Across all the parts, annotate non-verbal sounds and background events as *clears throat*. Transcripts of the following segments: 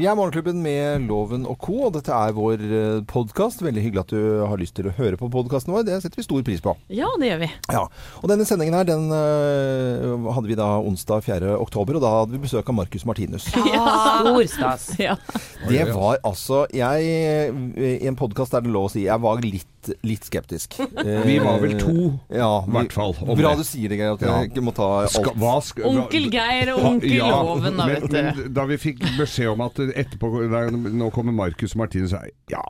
Vi er Morgenklubben med Loven og co., og dette er vår podkast. Veldig hyggelig at du har lyst til å høre på podkasten vår. Det setter vi stor pris på. Ja, det gjør vi. Ja, og Denne sendingen her, den uh, hadde vi da onsdag 4. oktober, og da hadde vi besøk av Marcus Martinus. Ja, stor stas. Ja. Det var altså Jeg I en podkast er det lov å si jeg var litt, litt skeptisk. *laughs* Vi var vel to, ja, i hvert fall. Bra du sier det, Geir, at Ja. jeg ikke må ta alt. Hva skal, Onkel Geir og onkel Ja, Loven, da, vet du. da vi fikk beskjed om at etterpå der, Nå kommer Marcus Martinus og sa ja,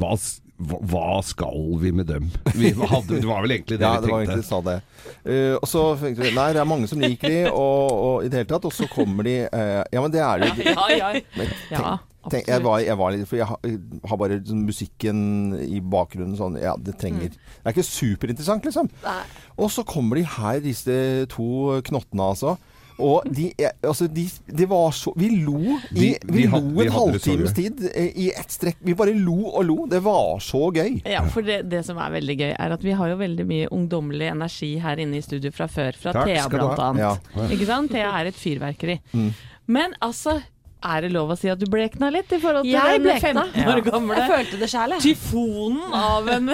hva, hva, skal vi med dem? Vi hadde, det var vel egentlig det Ja, vi det var egentlig de sa det. Uh, og så tenkte vi Nei, det er mange som liker de, og, og i det hele tatt. Og så kommer de uh, Ja, men det er det jo. Ja, ja. Men ja Tenk, jeg, var, jeg var litt For jeg har, jeg har bare sånn musikken i bakgrunnen sånn Ja, det trenger Det er ikke superinteressant, liksom. Nei. Og så kommer de her, disse to knottene, altså. Og de, altså de, de var så Vi lo i, Vi- vi had- lo en halvtimes tid eh, i ett strekk. Vi bare lo og lo. Det var så gøy. Ja, for det, det som er veldig gøy, er at vi har jo veldig mye ungdommelig energi her inne i studio fra før. Fra Takk Thea, blant annet. Ja. Ikke sant? Thea er et fyrverkeri. Mm. Men altså, er det lov å si at du blekna litt i forhold til Jeg den blekna. 15 år gamle Jeg følte det sjæl, jeg. tyfonen av en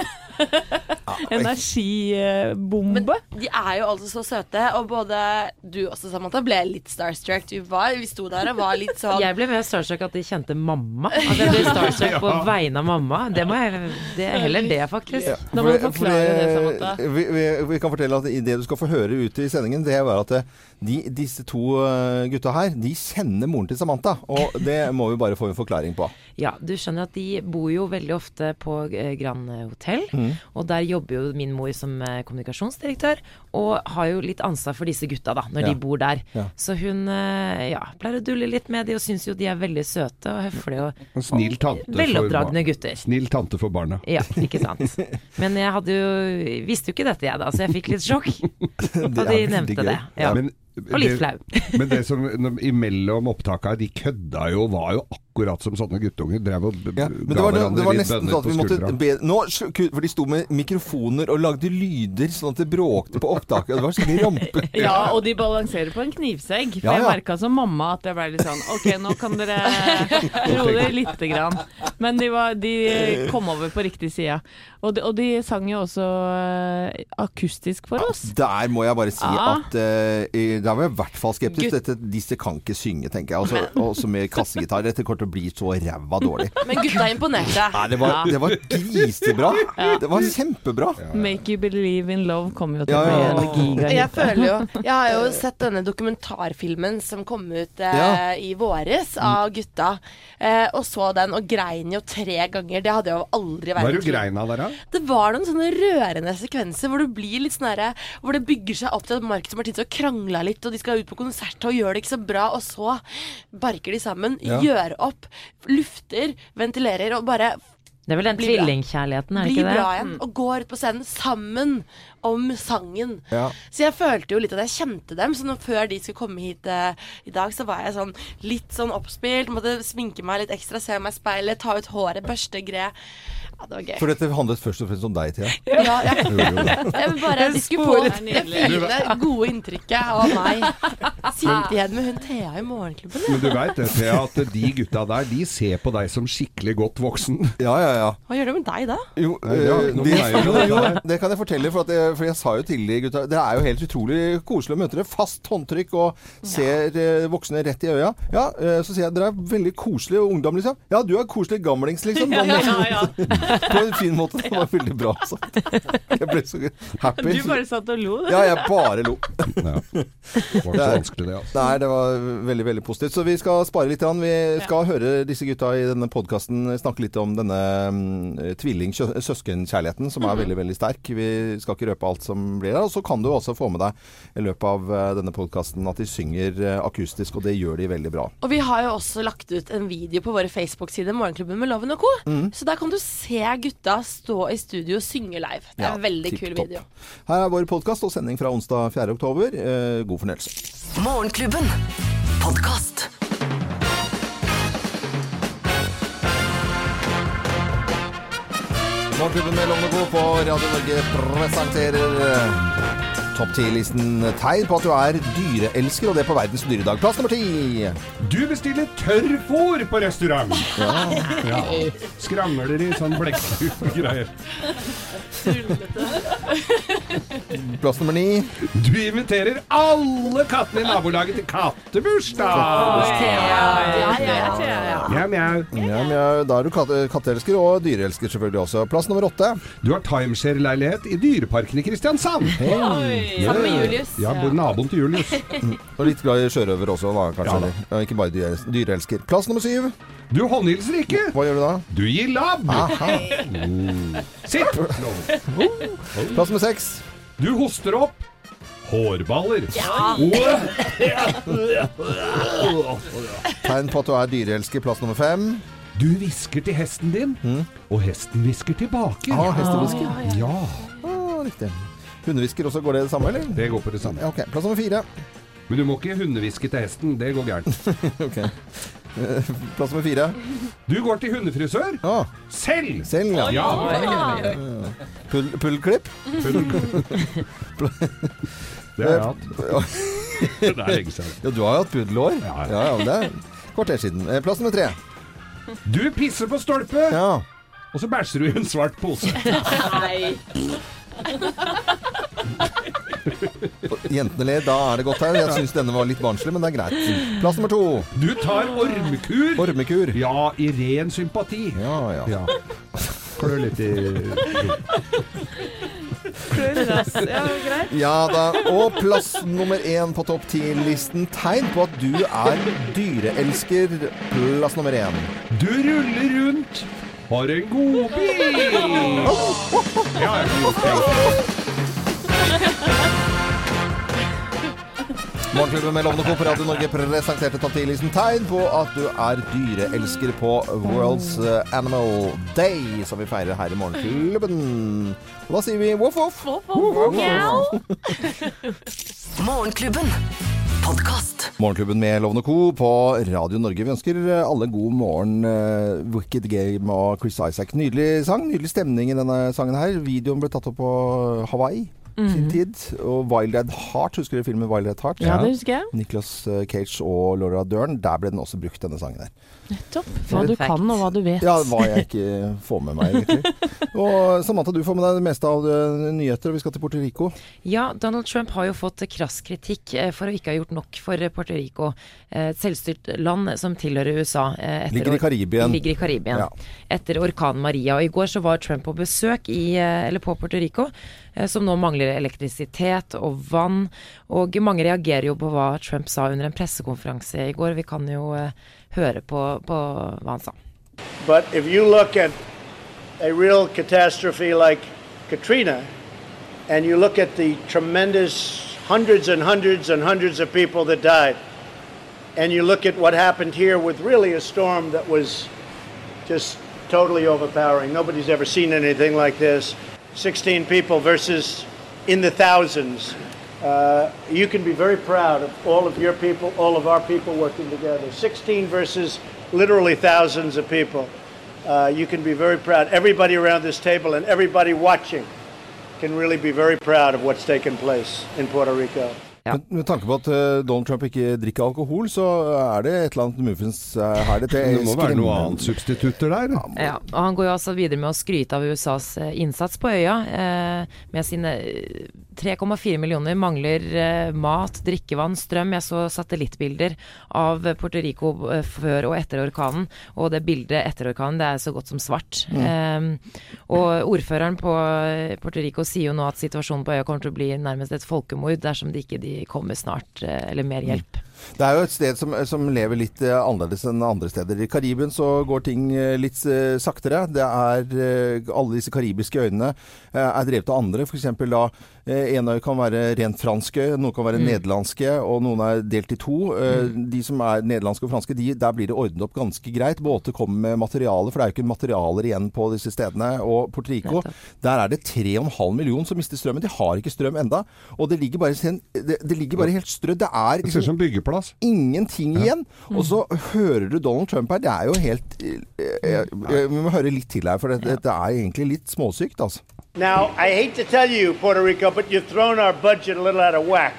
energibombe? Men de er jo altså så søte, og både du også, Samantha, ble litt starstruck. Vi, var, vi sto der og var litt sånn Jeg ble mer starstruck at de kjente mamma. At jeg *laughs* ble starstruck på vegne av mamma. Det må jeg Det er heller det, faktisk. Da må du For- for forklare det, Samantha. Vi, vi, vi kan fortelle at det du skal få høre ute i sendingen, det var at eh, de, disse to eh, gutta her, de kjenner moren til Samantha. Og det må vi bare få en forklaring på. Ja, du skjønner at de bor jo veldig ofte på eh, Grand Hotell. Mm. Og der jobber jo min mor som eh, kommunikasjonsdirektør, og har jo litt ansvar for disse gutta, da, når Ja. de bor der. Ja. Så hun eh, ja, pleier å dulle litt med de, og syns jo de er veldig søte og høflige og og, snill tante veloppdragne gutter. Snill tante for barna. Ja, ikke sant. *laughs* Men jeg hadde jo visste jo ikke dette, jeg da, så jeg fikk litt sjokk *laughs* da de nevnte gøy. det. Ja. Men, Og litt flau. Men det som imellom opptaka, de kødda jo, var jo akkurat som sånne guttunger. Drev og Ja, men det ga var, det hverandre var litt nesten bønner sånn at på vi måtte skuldra. be, nå, For de sto med mikrofoner og lagde lyder sånn at det bråkte på opptaket. Det var skikkelig rampe. *laughs* Ja, og de balanserer på en knivsegg. For Ja, jeg ja. merka som mamma at jeg ble litt sånn OK, nå kan dere *laughs* roe dere lite grann. Men de, var, de kom over på riktig side. Og de, og de sang jo også eh, akustisk for oss. Der må jeg bare si Ja. at uh, Der var jeg i hvert fall skeptisk. Dette, disse kan ikke synge, tenker jeg. Også, også med kassegitar. Dette kommer til å bli så ræva dårlig. *laughs* Men gutta imponerte. Nei, det var, Ja. det var grisebra. Det var kjempebra. 'Make You Believe in Love' kommer jo til å bli en giga. Jeg føler jo *laughs* Jeg har jo sett denne dokumentarfilmen som kom ut eh, Ja. i våres av gutta. Eh, og så den og grein jo tre ganger. Det hadde jeg jo aldri vært Var du grein av da? Det var noen sånne rørende sekvenser hvor det blir litt sånn herre Hvor det bygger seg opp til at Marcus og Martinus har krangla litt, og de skal ut på konsert og gjør det ikke så bra, og så barker de sammen, Ja. gjør opp, lufter, ventilerer og bare Det er vel den tvillingkjærligheten, er det blir ikke det? bra igjen. Og går ut på scenen sammen om sangen. Ja. Så jeg følte jo litt at jeg kjente dem. Så når, før de skulle komme hit uh, i dag, så var jeg sånn litt sånn oppspilt. Måtte sminke meg litt ekstra, se meg i speilet, ta ut håret, børste gre. Ja, det var gøy. For dette handlet først og fremst om deg, Thea. Ja, ja. *laughs* jeg vil bare De skulle det fine, gode inntrykket av meg. Sint igjen med hun Thea i Morgenklubben. Men du veit det, Thea, at de gutta der, de ser på deg som skikkelig godt voksen. Ja, ja, ja. Hva gjør det med deg da? Jo, Nei, det eh, ikke noe de, med meg å jo, jo, *laughs* det kan jeg fortelle. For, at jeg, for jeg sa jo til de gutta Det er jo helt utrolig koselig å møte dere. Fast håndtrykk og ser ja. voksne rett i øya. Ja, eh, Så sier jeg dere er veldig koselige ungdom, liksom. Ja, du er koselig gamlings, liksom. *laughs* Ja, ja, ja, ja. *laughs* På en fin måte. Det var veldig bra sagt. Jeg ble så happy. Du bare satt og lo. Ja, jeg bare lo. Ja. Det var ikke så vanskelig, det. altså. Nei, det var veldig veldig positivt. Så vi skal spare litt. Vi skal høre disse gutta i denne podkasten snakke litt om denne mm, tvilling-søskenkjærligheten, som er veldig veldig sterk. Vi skal ikke røpe alt som blir der. Og så kan du også få med deg i løpet av eh, denne podkasten at de synger eh, akustisk, og det gjør de veldig bra. Og vi har jo også lagt ut en video på våre Facebook-sider, Morgenklubben med Loven og co. Så der kan du se gutta stå i studio og synge live. Det er Ja, en veldig kul top. video. Her er vår podkast og sending fra onsdag 4. oktober. Eh, god fornøyelse. Morgenklubben. Podcast. Morgenklubben med Lovende Co. på Radio Norge presenterer eh, topp 10-listen tegn på at du er dyreelsker, og det på verdens dyredag. Plass nummer ti. Du bestiller tørrfôr på restaurant. Ja. Skrangler i sånn blekkgreier. Plass nummer ni. Du inviterer alle kattene i nabolaget til kattebursdag. Mjau, mjau. Ja, ja, da er du katte katteelsker og dyreelsker selvfølgelig også. Plass nummer åtte. Du har timeshare-leilighet i Dyreparken i Kristiansand. Sammen med Julius. Ja, bor naboen til Julius. *laughs* Og litt glad i sjørøver også, da, kanskje. Ja da. ikke bare dyre dyreelsker. Plass nummer syv. Du håndhilser ikke. Hva gjør du da? Du gir labb. Mm. *laughs* Sitt. *laughs* Plass nummer seks. Du hoster opp. Hårballer. Ja Tegn på at du er dyreelsker. Plass nummer fem. Du hvisker til hesten din, og hesten hvisker tilbake. Ah, hestehvisker. Ja, Ah, riktig. Hundehvisker også, går det det samme, eller? det går på det samme. Ja, ok. Plass nummer fire. Men du må ikke hundehviske til hesten. Det går gærent. *laughs* Ok. Eh, Plass nummer fire. Du går til hundefrisør. Ah, Selv! selv, ja. Ja, Pull, pullklipp. *laughs* det har jeg hatt. *laughs* Det er lenge siden. Ja, du har jo hatt puddelhår. Ja, ja. Ja, det er kvarter siden. Eh, Plass nummer tre. Du pisser på stolpe, Ja. og så bæsjer du i en svart pose. *laughs* Jentene ler, da er det godt her. Jeg syns denne var litt barnslig, men det er greit. Plass nummer to. Du tar ormekur. Ormekur. Ja, i ren sympati. Ja, ja. Ja. Klør litt i Ja, greit. Ja da. Og plass nummer én på topp ti-listen. Tegn på at du er dyreelsker. Plass nummer én. Du ruller rundt, har en god bil! ja. Morgenklubben med Lovende Co. på Radio Norge presenterte topp 10-listen tegn på at du er dyreelsker på World's eh, Animal Day, som vi feirer her i Morgenklubben. Og da sier vi voff, voff. Morgenklubben. Podkast. Morgenklubben med Lovende Co. på Radio Norge. Vi ønsker alle god morgen. eh, Wicked Game og Chris Isaac. Nydelig sang, nydelig stemning i denne sangen her. Videoen ble tatt opp på Hawaii sin tid. Og Wild Red Heart, husker du filmen Wild Red Heart? Ja, det husker jeg. Nicholas eh, Cage og Laura Dern. Der ble den også brukt, denne sangen der. Nettopp. Hva du kan og hva du vet. Ja, hva jeg ikke får med meg, egentlig. *laughs* Og Samantha, du får med deg det meste av nyheter, nyheter. Vi skal til Puerto Rico. Ja, Donald Trump har jo fått krass kritikk eh, for å ikke ha gjort nok for eh, Puerto Rico. eh, Et selvstyrt land som tilhører USA. eh, etter Ligger i Karibien. Ligger i Karibien. Ja. Etter orkanen Maria. Og i går så var Trump på besøk i, eh, eller på Puerto Rico, eh, som nå mangler elektrisitet og vann. Og mange reagerer jo på hva Trump sa under en pressekonferanse i går. Vi kan jo eh, høre på, på hva han sa. But if you look at a real catastrophe like Katrina, and you look at the tremendous hundreds and hundreds and hundreds of people that died, and you look at what happened here with really a storm that was just totally overpowering. Nobody's ever seen anything like this. 16 people versus in the thousands. Uh, you can be very proud of all of your people, all of our people working together. 16 versus literally thousands of people. Uh, you can be very proud. Everybody around this table and everybody watching can really be very proud of what's taken place in Puerto Rico. Ja. Med, tanke på at eh, Donald Trump ikke drikker alkohol, så er det et eller annet muffins eh, her. Det, *laughs* Det må være noe annet substitutter der. Ja, og han går jo altså videre med å skryte av USAs eh, innsats på øya. Eh, med sine 3,4 millioner mangler eh, mat, drikkevann, strøm. Jeg så satellittbilder av Puerto Rico eh, før og etter orkanen, og det bildet etter orkanen det er så godt som svart. Eh, og ordføreren på eh, Puerto Rico sier jo nå at situasjonen på øya kommer til å bli nærmest et folkemord dersom de ikke de kommer snart, eller mer hjelp. Det er jo et sted som, som lever litt annerledes enn andre steder. I Karibien så går ting litt saktere. Det er Alle disse karibiske øyene er drevet av andre. F.eks. da en øy kan være rent franske, noen kan være nederlandske, og noen er delt i to. Mm. De som er nederlandske og franske, de, der blir det ordnet opp ganske greit. Båter kommer med materiale, for det er jo ikke materialer igjen på disse stedene. Og Puerto Rico, der er det 3,5 millioner som mister strømmen. De har ikke strøm enda. Og det ligger bare, sen- det, det ligger bare helt strødd. Det er Det ser ut som byggeplass. ingenting igjen. Og så hører du Donald Trump her. Det er jo helt eh, eh, Vi må høre litt til her, for det, det er egentlig litt småsykt, altså. Now, I hate to tell you, Puerto Rico, but you've thrown our budget a little out of whack.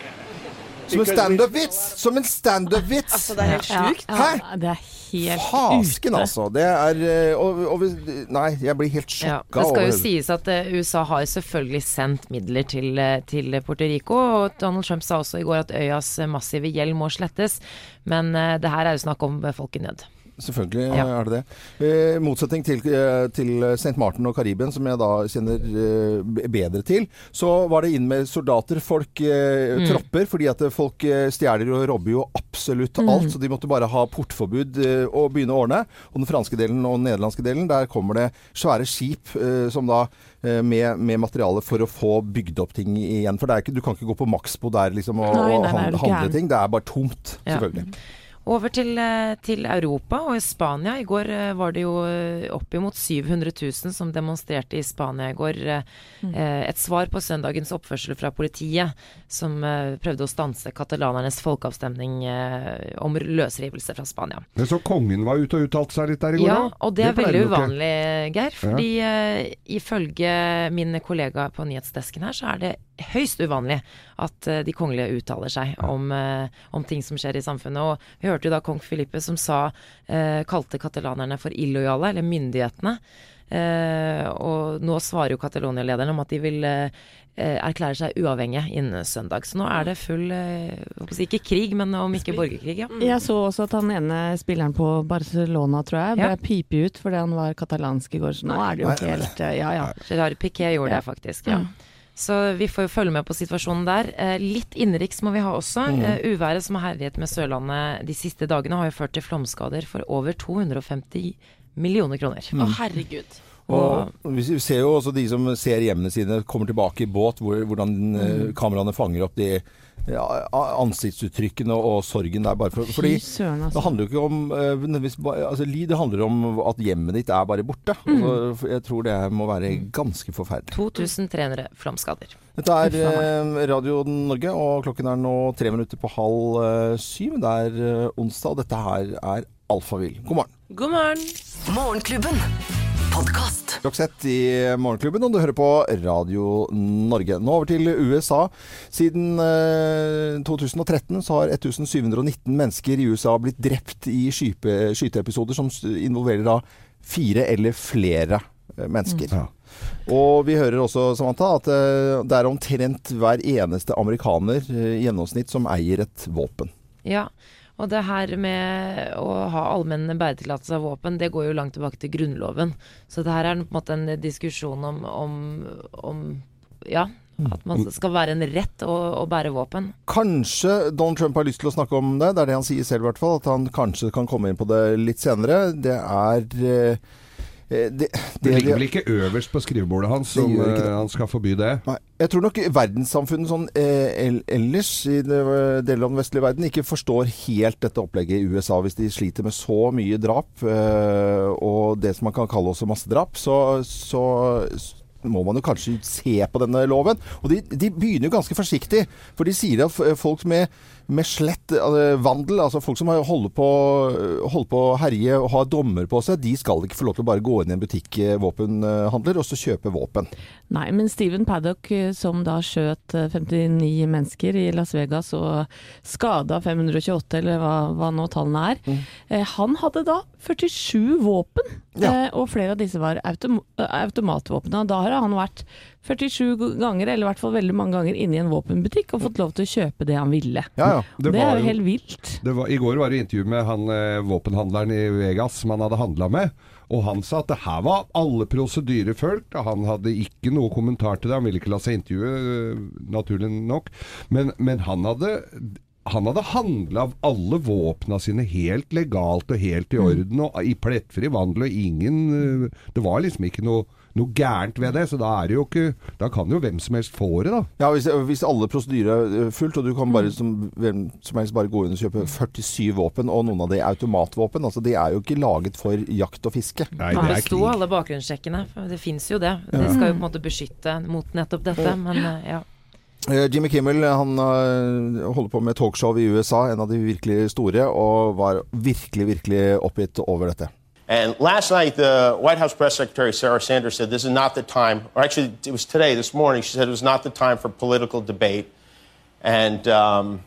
Som en standup-vits! Som en standup-vits! Altså, det er helt Ja, sjukt. ja, Hæ? det er helt Fasken, ute. altså. Det er eh, og, og, Nei, jeg blir helt Ja, sjokka det skal jo sies at eh, USA har selvfølgelig sendt midler til, eh, til Puerto Rico, og Donald Trump sa også i går at øyas massive gjeld må slettes. Men det her er jo snakk om folk i nød. Selvfølgelig Ja. er det det. Eh, I motsetning til, eh, til St. Martin og Karibien, som jeg da kjenner eh, bedre til, så var det inn med soldater, folk, eh, Mm. tropper, fordi at folk eh, stjeler og robber jo absolutt Mm. alt. Så de måtte bare ha portforbud eh, og begynne å ordne. Og den franske delen og den nederlandske delen, der kommer det svære skip eh, som da eh, med, med materiale for å få bygd opp ting igjen. For ikke, du kan ikke gå på Maxbo der liksom, og, Nei, nei, nei, handle, ting. Det er bare tomt, Ja. Over til, eh, til Europa og i Spania. I går eh, var det jo oppimot 700 000 som demonstrerte i Spania i går. eh, eh, Et svar på søndagens oppførsel fra politiet, som prøvde å stanse katalanernes folkeavstemning om løsrivelse fra Spania. Men så kongen var ute og uttalte seg litt der i går, Ja, og det er pleier veldig uvanlig, Geir. Fordi ja. ifølge min kollega på nyhetsdesken her, så er det høyst uvanlig at eh, de kongelige uttaler seg om, eh, om ting som skjer i samfunnet. Og vi hørte jo da kong Filippe som sa, eh, kalte katalanerne for illojale, eller myndighetene. Eh, og nå svarer jo Catalonia-lederen om at de vil erklære seg uavhengige innen søndag. Så nå er det full ikke krig, men om ikke borgerkrig, ja. Jeg så også at han ene spilleren på Barcelona, tror jeg, ble Ja. pipet ut fordi han var katalansk i går. Så nå er det jo helt Ja, ja. Gerard Piquet gjorde det faktisk, ja. Så vi får jo følge med på situasjonen der. Eh, litt innenriks må vi ha også. Eh, uværet som har herjet med Sørlandet de siste dagene har jo ført til flomskader for over 250 millioner kroner. Å, herregud. Og vi ser jo også de som ser hjemmene sine, kommer tilbake i båt, hvor, hvordan mm. kameraene fanger opp de ja, ansiktsuttrykkene og, og sorgen der. Bare for, fordi Søren, altså. det handler jo ikke om eh, altså, det handler om at hjemmet ditt er bare borte. Mm. Altså, jeg tror det må være ganske forferdelig. 2300 flomskader. Dette er eh, Radio Norge, og klokken er nå tre minutter på halv eh, syv. Det er eh, onsdag, og dette her er Alfavill. God morgen. God morgen. Morgenklubben. Podkast. Roxette i Morgenklubben, og du hører på Radio Norge. Nå over til USA. Siden eh, 2013 så har 1719 mennesker i USA blitt drept i skype, skyteepisoder som involverer da fire eller flere eh, mennesker. Ja. Og vi hører også, Samantha, at eh, det er omtrent hver eneste amerikaner eh, i gjennomsnitt som eier et våpen. Ja, og det her med å ha allmenn bæretillatelse av våpen, det går jo langt tilbake til Grunnloven. Så det her er på en måte en diskusjon om, om, om ja, at man skal være en rett å, å bære våpen. Kanskje Donald Trump har lyst til å snakke om det. Det er det han sier selv, i hvert fall. At han kanskje kan komme inn på det litt senere. Det er eh, eh, det, Det ligger vel ikke øverst på skrivebordet hans Det om eh, det. han skal forby det? Nei, jeg tror nok verdenssamfunnet sånn eh, ellers i det, eh, deler av den vestlige verden ikke forstår helt dette opplegget i USA hvis de sliter med så mye drap eh, og det som man kan kalle også massedrap. Så, så må man jo kanskje se på denne loven. Og de, de begynner jo ganske forsiktig, for de sier at folk med, med slett eh, vandel, altså folk som har- holder på, holder på å herje og har dommer på seg, de skal ikke få lov til å bare gå inn i en butikk, eh, våpenhandler, og så kjøpe våpen. Nei, men Steven Paddock, eh, som da skjøt eh, 59 mennesker i Las Vegas og skada 528, eller hva, hva nå tallene er, eh, han hadde da 47 våpen. Ja. Eh, og flere av disse var autom automatvåpna. Da har han vært 47 ganger, eller i hvert fall veldig mange ganger, inne i en våpenbutikk og fått lov til å kjøpe det han ville. Ja, ja. Det, var er jo helt vilt. Det var, I går var det intervju med han eh, våpenhandleren i Vegas som han hadde handla med. Og han sa at det her var alle prosedyrer fulgt. Han hadde ikke noe kommentar til det. Han ville ikke la seg intervjue, eh, naturlig nok. Men, men han hadde han hadde handla av alle våpna sine helt legalt og helt i orden, og i plettfri vandel, og ingen eh, Det var liksom ikke noe, noe gærent ved det, så da er det jo ikke Da kan jo hvem som helst få det, da. Ja, hvis, hvis alle prosedyrer er fulgt, og du kan bare som, hvem som helst bare gå inn og kjøpe 47 våpen, og noen av de er automatvåpen, altså de er jo ikke laget for jakt og fiske. Nei, Det det er krig. alle bakgrunnssjekkene. Det fins jo det. Det skal jo på en måte beskytte mot nettopp dette, men eh, ja. Eh, Jimmy Kimmel han eh, holder på med talkshow i USA, en av de virkelig store, og var virkelig, virkelig oppgitt over dette. And last night, the White House press secretary Sarah Sanders said this is not the time, or actually, it was today, this morning, she said it was not the time for political debate. And um,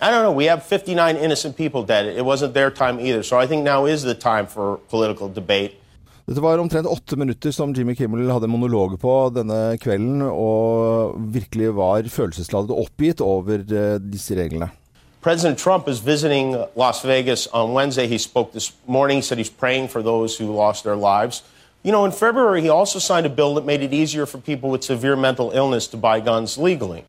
I don't know, we have 59 innocent people dead. It wasn't their time either. So I think now is the time for political debate. Dette var omtrent åtte minutter som Jimmy Kimmel hadde monolog på denne kvelden, og virkelig var følelsesladet oppgitt over eh, disse reglene. President Trump is visiting Las Vegas on Wednesday. He spoke this morning, said he's praying for those who lost their lives. You know, in February, he also signed a bill that made it easier for people with severe mental illness to buy guns legally.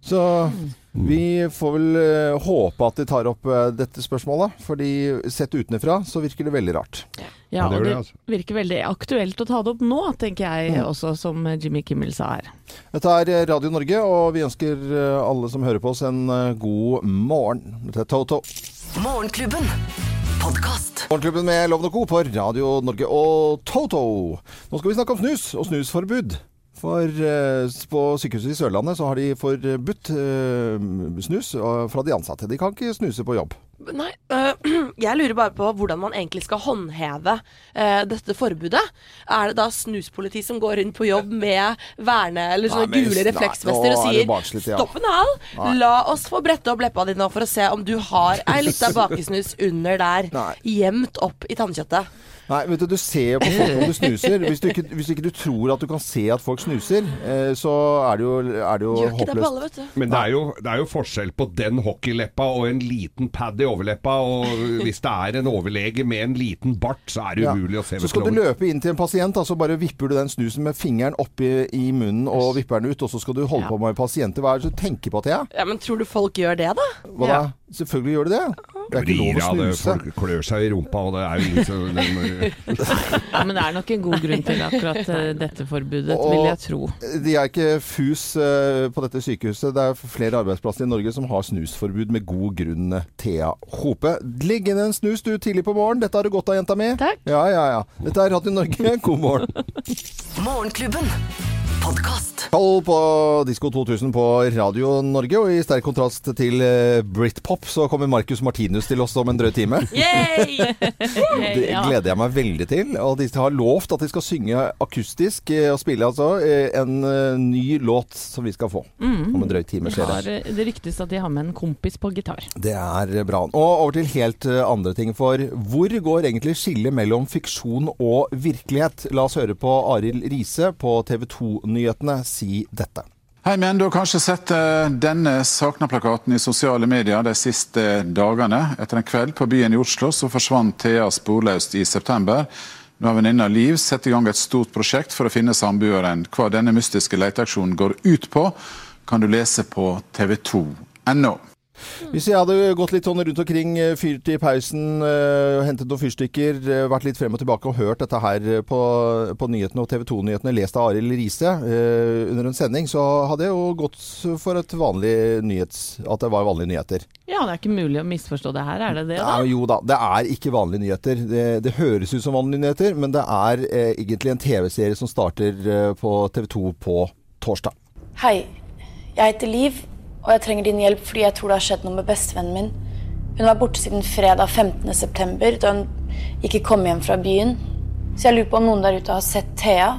Så vi får vel eh, håpe at de tar opp eh, dette spørsmålet, fordi sett utenfra så virker det veldig rart. Ja, Ja, og det altså. virker veldig aktuelt å ta det opp nå, tenker jeg også, som Jimmy Kimmel sa her. Dette er Radio Norge, og vi ønsker eh, alle som hører på oss en eh, god morgen. Dette er Toto. Morgenklubben. Podkast. Morgenklubben med Loven og Co. på Radio Norge og Toto. Nå skal vi snakke om snus og snusforbud. For eh, på sykehuset i Sørlandet så har de forbudt eh, snus fra de ansatte. De kan ikke snuse på jobb. Nei, øh, *clears throat* jeg lurer bare på hvordan man egentlig skal håndheve øh, dette forbudet. Er det da snuspoliti som går inn på jobb med verne eller Nei, sånne men gule refleksvester og er sier barnslig, ja. stopp en hal, la oss få brette opp leppa di nå for å se om du har ei lita *laughs* bakesnus under der, gjemt opp i tannkjøttet. Nei, vet du, du ser jo på folk om du snuser. Hvis du ikke, hvis ikke du tror at du kan se at folk snuser, eh, så er det jo, er det jo Gjør ikke det på alle, vet du. Men det er, jo, det er jo forskjell på den hockeyleppa og en liten pad i overleppa. Og hvis det er en overlege med en liten bart, så er det Ja. umulig å se Så skal du løpe inn til en pasient, da, så bare vipper du den snusen med fingeren oppi i munnen og vipper den ut, og så skal du holde Ja. på med pasienter. Hva er det du tenker på, Thea? Ja, men tror du folk gjør det, da? Hva da? Selvfølgelig gjør du det. Det er ikke lov å snuse. folk klør seg i rumpa, og det er jo ingen *laughs* Ja, men det er nok en god grunn til akkurat eh, dette forbudet, Og- vil jeg tro. De er ikke fus eh, på dette sykehuset. Det er flere arbeidsplasser i Norge som har snusforbud med god grunn. eh, Thea Hope. Ligg inn en snus du tidlig på morgen. Dette har du godt av, jenta mi. Takk. Ja, ja, ja. Dette er Radio Norge. God morgen. Morgenklubben. Podkast. Kall på Disko 2000 på Radio Norge, og i sterk kontrast til eh, Britpop så kommer Marcus Martinus til oss om en drøy time. *laughs* Det gleder jeg meg veldig til. Og de har lovt at de skal synge akustisk eh, og spille altså eh, en ny låt som vi skal få om en drøy time. Skjer har, det. det ryktes at de har med en kompis på gitar. Det er bra. Og over til helt andre ting. For hvor går egentlig skillet mellom fiksjon og virkelighet? La oss høre på Arild Riise på TV 2-nyhetene si dette. Hei, men Du har kanskje sett eh, denne savna-plakaten i sosiale medier de siste dagene. Etter en kveld på byen i Oslo så forsvant Thea sporløst i september. Nå har venninna Liv satt i gang et stort prosjekt for å finne samboeren. Hva denne mystiske leteaksjonen går ut på, kan du lese på tv2.no. Hvis jeg hadde gått litt sånn rundt omkring, eh, fyrt i pausen, eh, hentet noen fyrstikker, eh, vært litt frem og tilbake og hørt dette her på, på nyhetene og TV 2-nyhetene, lest av Arild Riise under en sending, så hadde jeg jo gått for et vanlig nyhets... At det var vanlige nyheter. Ja, det er ikke mulig å misforstå det her, er det det? da? Ja, jo da, det er ikke vanlige nyheter. Det, det høres ut som vanlige nyheter, men det er eh, egentlig en TV-serie som starter eh, på TV 2 på torsdag. Hei, jeg heter Liv, og jeg trenger din hjelp fordi jeg tror det har skjedd noe med bestevennen min. Hun var borte siden fredag 15. september, da hun ikke kom hjem fra byen. Så jeg lurer på om noen der ute har sett Thea.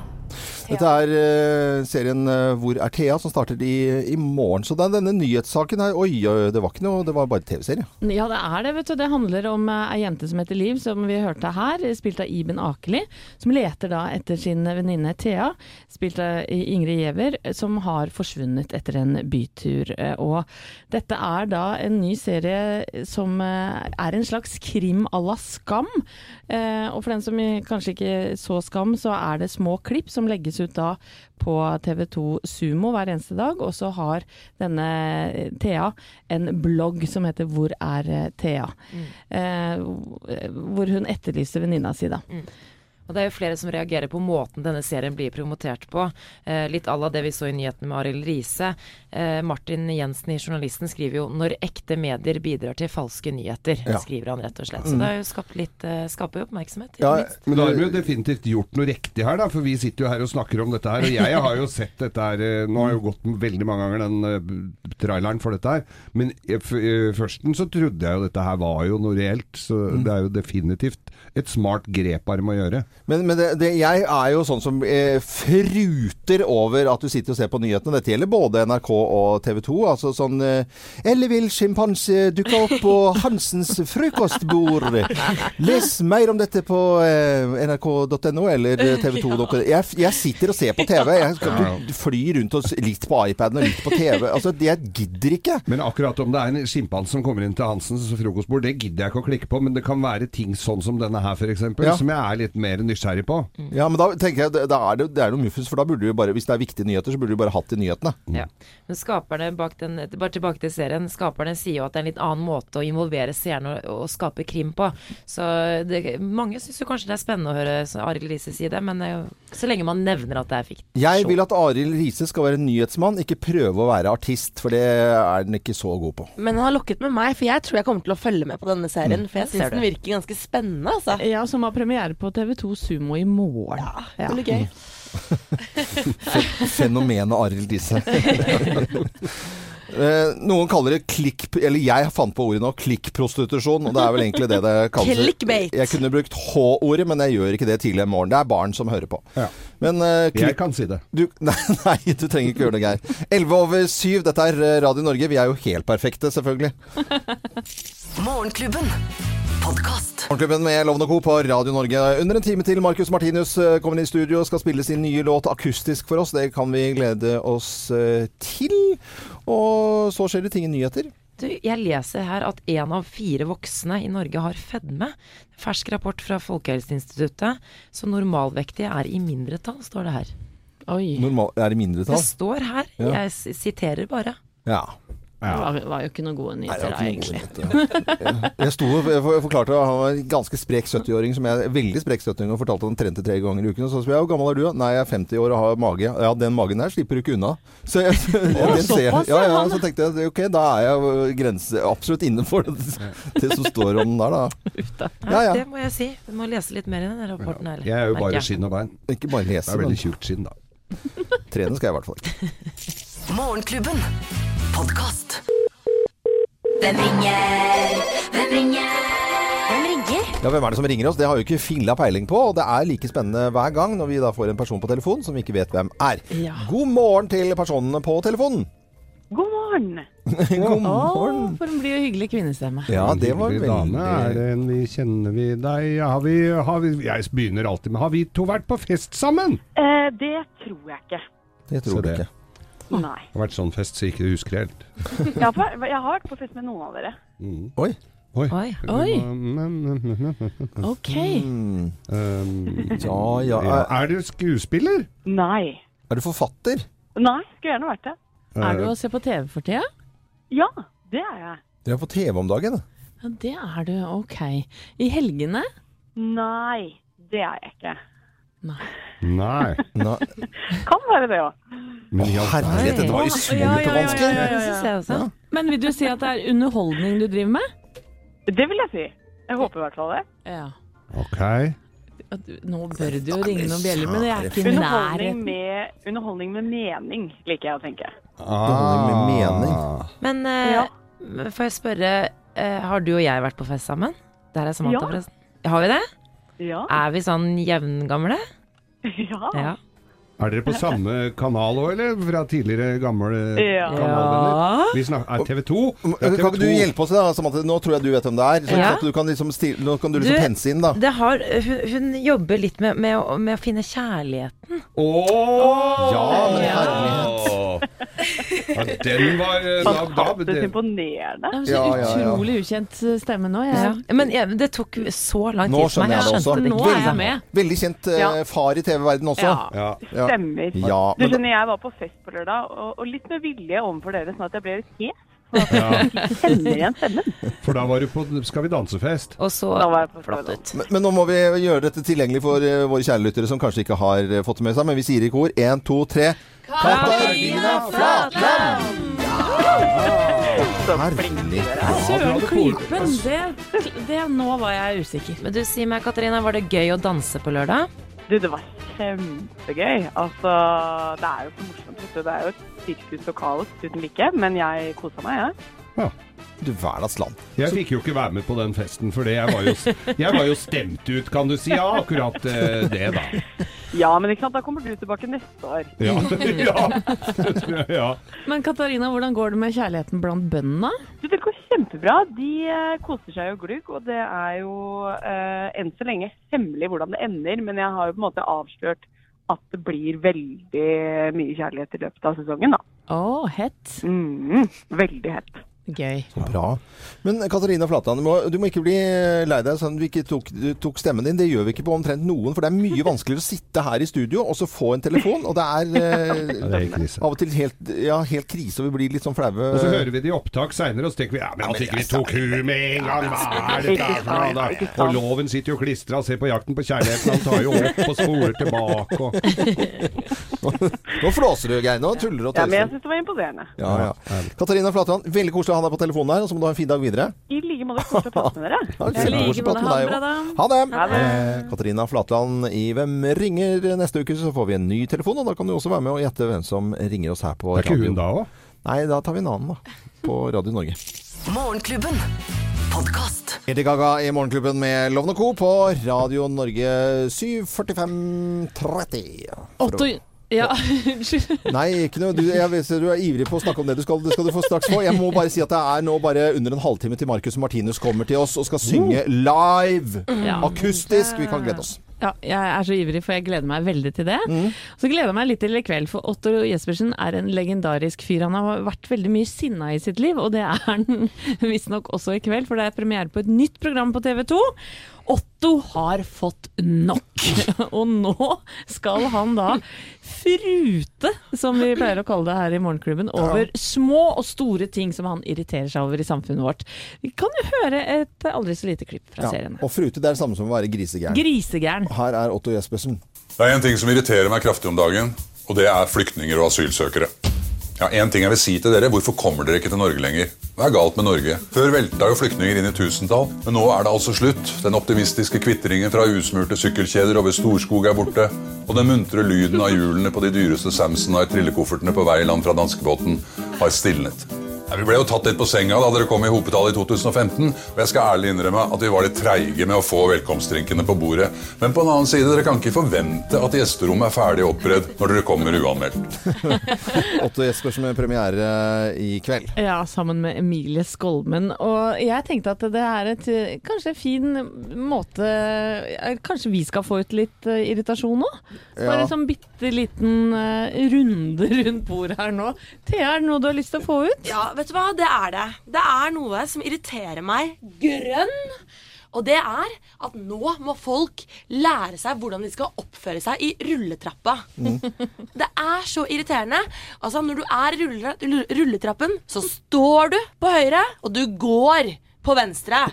Dette er eh, serien eh, Hvor er Thea? som starter i, i morgen. Så det er denne nyhetssaken her Oi, det var ikke noe, det var bare TV-serie. Ja, det er det. vet du. Det handler om eh, ei jente som heter Liv, som vi hørte her, spilt av Iben Akeli. Som leter da etter sin venninne Thea, spilt av Ingrid Giæver, som har forsvunnet etter en bytur. Og dette er da en ny serie som er en slags krim à la Skam. Og for den som kanskje ikke så Skam, så er det små klipp som legges ut da på TV2 Sumo hver eneste dag. Og så har denne eh, Thea en blogg som heter Hvor er Thea? Thea? Eh, hvor hun etterlyser venninna si, da. Og det er jo flere som reagerer på måten denne serien blir promotert på. Eh, litt à la det vi så i nyhetene med Arild Riise. Eh, Martin Jensen i Journalisten skriver jo 'Når ekte medier bidrar til falske nyheter', Ja. skriver han rett og slett. Mm. Så det har jo skapt litt eh, skaper jo oppmerksomhet. ikke Ja, minst. Men da har vi jo definitivt gjort noe riktig her, da. For vi sitter jo her og snakker om dette her. Og jeg har jo sett dette her eh, Nå har jeg jo gått veldig mange ganger den eh, traileren for dette her. Men i førsten så trodde jeg jo dette her var jo noe reelt. Så det er jo definitivt et smart grep Arm å gjøre. Men, men det, det, jeg er jo sånn som eh, fruter over at du sitter og ser på nyhetene. Dette gjelder både NRK og TV 2. Altså sånn eh, Eller vil sjimpanse dukke opp på *laughs* Hansens frokostbord? Les mer om dette på eh, nrk.no eller *laughs* tv2.no. Jeg, jeg sitter og ser på TV. Jeg skal fly rundt og litt på iPaden og litt på TV. Altså, jeg gidder ikke. Men akkurat om det er en sjimpanse som kommer inn til Hansens frokostbord, det gidder jeg ikke å klikke på. Men det kan være ting sånn som denne her f.eks., Ja. som jeg er litt mer nysgjerrig på. Ja, men da tenker jeg det- da er det, det er noe muffens, for da burde du bare, hvis det er viktige nyheter, så burde du bare hatt de nyhetene. Ja. Men skaperne bak den, bare tilbake til serien, skaperne sier jo at det er en litt annen måte å involvere seerne og, og skape krim på. Så det, mange syns jo kanskje det er spennende å høre så Arild Riise si det, men jo, så lenge man nevner at det er fiksjon. Jeg vil at Arild Riise skal være nyhetsmann, ikke prøve å være artist, for det er den ikke så god på. Men han har lokket med meg, for jeg tror jeg kommer til å følge med på denne serien. For jeg ser syns den virker ganske spennende, altså. Ja, som har premiere på TV2 Sumo i morgen. Det blir gøy. Fenomenet Arild Disse. *laughs* Eh, noen kaller det klikk... Eller jeg fant på ordet nå, klikkprostitusjon. Og det er vel egentlig det det kalles. Clickbait. Jeg kunne brukt H-ordet, men jeg gjør ikke det tidlig i morgen. Det er barn som hører på. Ja. Men eh, Jeg kan si det. Du, *laughs* nei, nei, du trenger ikke gjøre det, Geir. 11 over 7, dette er eh, Radio Norge. Vi er jo helt perfekte, selvfølgelig. Morgenklubben. Podkast. Morgenklubben med Lovende Co. på Radio Norge. Under en time til Marcus Martinus eh, kommer inn i studio og skal spille sin nye låt akustisk for oss. Det kan vi glede oss eh, til. Og så skjer det ting i nyheter. Du, jeg leser her at én av fire voksne i Norge har fedme. Fersk rapport fra Folkehelseinstituttet. Så normalvektige er i mindretall, står det her. Oi. Normal, er det Det står her. Ja. Jeg siterer bare. Ja. Det var, var jo ikke noen gode nyheter da, egentlig. nyheter. Jeg- sto og forklarte at han var en ganske sprek 70-åring, som jeg veldig sprek 70-åring og fortalte han trente tre ganger i uken. Og så spør jeg hvor gammel er du? Nei, jeg er 50 år og har mage. Ja, den magen her slipper du ikke unna. Så jeg, *laughs* den ser jeg. Ja, ja, så tenkte jeg ok, da er jeg grense, absolutt innenfor det, det som står om den der, da. Ja, Ja, ja. Det må jeg si. Du må lese litt mer i den rapporten her. Jeg er jo bare skinn og bein. Ikke bare Det er veldig tjukt skinn, da. trene skal jeg i hvert fall ikke. *laughs* Morgenklubben. Podkast. Hvem ringer? Hvem ringer? Hvem ringer? Ja, Hvem er det som ringer oss? Det har jo ikke filla peiling på. Og det er like spennende hver gang når vi da får en person på telefon som vi ikke vet hvem er. Ja. God morgen til personene på telefonen. God morgen. *laughs* God Å, morgen. for en blid og hyggelig kvinnestemme. Ja, det var veldig dame. Er en vi kjenner vi deg? Har vi, har vi, jeg begynner alltid med Har vi to vært på fest sammen? Eh, det tror jeg ikke. Det Så tror du det- ikke. Nei. Det har vært sånn fest så ikke du husker helt. *laughs* Jeg har, vært- jeg har vært på fest med noen av dere. Mm. Oi. Oi. Oi. Oi. Ok. *laughs* Mm. Um, ja. ja. Er, Er du skuespiller? Nei. er du forfatter? Nei, skulle gjerne vært det. Er du å se på TV for tida? Ja, det er jeg. Du er på TV om dagen. Ja, det er du. Ok. I helgene? Nei, det er jeg ikke. Nei. Nei. Nei. Kan være det ja. Men ja, Herlighet, dette var jo Ja, ja, også. Men vil du si at det er underholdning du driver med? Det vil jeg si. Jeg håper i hvert fall det. Ja. Ok. Nå bør du jo ringe noen bjeller, men jeg er ikke i nærheten. med, underholdning med mening, liker jeg å tenke. Underholdning med mening. Ah. Men uh, Ja. får jeg spørre, uh, har du og jeg vært på fest sammen? Der er Samantha, Ja. forresten. Har vi det? Ja. Er vi sånn jevngamle? *laughs* Ja. Ja. Er dere på samme kanal òg, eller fra tidligere gamle Ja. kanalvenner? Vi snakker, er TV 2? Kan ikke du hjelpe oss? da, Samantha? Nå tror jeg du vet hvem det er. Så Ja. du kan liksom stille, nå kan du liksom Du- pense inn, da. Det har, hun, hun jobber litt med, med, å, med å finne kjærligheten. Ja, men herlighet. Ja, den var eh, da, da, Fantastisk det, imponerende. Det er så Ja, ja, ja. utrolig ukjent stemme nå. Ja. Jeg, Men jeg, det tok så lang tid for meg. skjønner jeg det også. skjønte det Nå er jeg med. Veldig kjent eh, far i TV-verden også. Ja. ja. Ja. Stemmer. Ja, Du skjønner, jeg var på fest på lørdag, og, og litt med vilje overfor dere, sånn at jeg ble litt hes. Igjen stemmen. For da var du på Skal vi danse-fest. Og så var flott ut. Men, men nå må vi gjøre dette tilgjengelig for eh, våre kjærelyttere som kanskje ikke har eh, fått det med seg. Men vi sier i kor én, to, tre. Katarina Flatland! Søren klypen, det, det Nå var jeg usikker. Men du, si meg, Katarina, var det gøy å danse på lørdag? Du, det var kjempegøy. Altså, det er jo så morsomt. Det er jo et sirkus og kaos uten like, men jeg kosa meg, jeg. Du hverdagsland. Jeg fikk jo ikke være med på den festen, for jeg var jo, jeg var jo stemt ut, kan du si. Ja, akkurat eh, det, da. Ja, men ikke sant, da kommer du tilbake neste år. Ja. *laughs* ja. *laughs* ja. Men Katarina, hvordan går det med kjærligheten blant bøndene? Du, det går kjempebra. De eh, koser seg jo glugg, og det er jo eh, enn så lenge hemmelig hvordan det ender. Men jeg har jo på en måte avslørt at det blir veldig mye kjærlighet i løpet av sesongen, da. Å, hett. Mm, veldig hett. Gøy. Så bra. Men Katarina Flatland, du må, du må ikke bli lei deg sånn at du ikke tok, du tok stemmen din. Det gjør vi ikke på omtrent noen, for det er mye *laughs* vanskeligere å sitte her i studio og så få en telefon. Og det er, eh, *laughs* Ja, det er krise. av og til helt, ja, helt krise, og vi blir litt sånn flaue. Og så hører vi det i opptak seinere, og så tenker vi ja, men at ikke vi tok hun med en gang, hva er dette for noe? da? Og loven sitter jo klistra og ser på Jakten på kjærligheten, han tar jo opp og spoler tilbake og *laughs* Nå flåser du, Geir. Nå tuller du og Ja, men jeg tøyser. syns det var imponerende. Ja, ja. Katarina Flatland, veldig koselig å ha deg på telefonen her, og så må du ha en fin dag videre. I like måte koselig å prate med dere. *laughs* Ja, like med deg. Ha det! Ha det. Eh, Katarina Flatland i Hvem ringer? Neste uke så får vi en ny telefon, og da kan du også være med og gjette hvem som ringer oss her på Er ikke hun da òg? Nei, da tar vi en annen, da. På Radio Norge. Morgenklubben. Podkast. Lady Gaga i Morgenklubben med Lovende Co. på Radio Norge 74530. Ja, *laughs* unnskyld. Nei, ikke noe. Du, jeg vet, du er ivrig på å snakke om det. Du skal, det skal du få straks få. Jeg må bare si at det er nå bare under en halvtime til Marcus Martinus kommer til oss og skal synge live. Ja. Akustisk. Vi kan glede oss. Ja, jeg er så ivrig, for jeg gleder meg veldig til det. Så gleder jeg meg litt til i kveld, for Otto Jespersen er en legendarisk fyr. Han har vært veldig mye sinna i sitt liv, og det er han *laughs* visstnok også i kveld, for det er premiere på et nytt program på TV 2. Otto har fått nok, *laughs* og nå skal han da frute, som vi pleier å kalle det her i Morgenklubben, over små og store ting som han irriterer seg over i samfunnet vårt. Vi kan jo høre et aldri så lite klipp fra Ja. serien. Og frute, det er det samme som å være grisegæren. Grisegæren. Her er Otto Jespersen. Det er en ting som irriterer meg kraftig om dagen, og det er flyktninger og asylsøkere. Ja, en ting jeg vil si til dere, Hvorfor kommer dere ikke til Norge lenger? Hva er galt med Norge? Før velta jo flyktninger inn i tusentall, men nå er det altså slutt. Den optimistiske kvitringen fra usmurte sykkelkjeder over Storskog er borte, og den muntre lyden av hjulene på de dyreste Samsonite-trillekoffertene på vei land fra danskebåten har stilnet. Ja, vi ble jo tatt litt på senga da dere kom i hopetall i 2015, og jeg skal ærlig innrømme at vi var litt treige med å få velkomstdrinkene på bordet. Men på en annen side, dere kan ikke forvente at gjesterommet er ferdig oppredd når dere kommer uanmeldt. *laughs* Otto Jespersen med premiere i kveld. Ja, sammen med Emilie Skolmen. Og jeg tenkte at det er et eh, kanskje fin måte eh, Kanskje vi skal få ut litt eh, irritasjon nå? Bare Ja. en sånn bitte liten eh, runde rundt bordet her nå. Thea, er det noe du har lyst til å få ut? Ja, vet du hva? Det er det. Det er noe som irriterer meg grønn. Og det er at nå må folk lære seg hvordan de skal oppføre seg i rulletrappa. *laughs* Det er så irriterende. Altså, når du er i rulle, rulle- rulletrappen, så står du på høyre, og du går på venstre.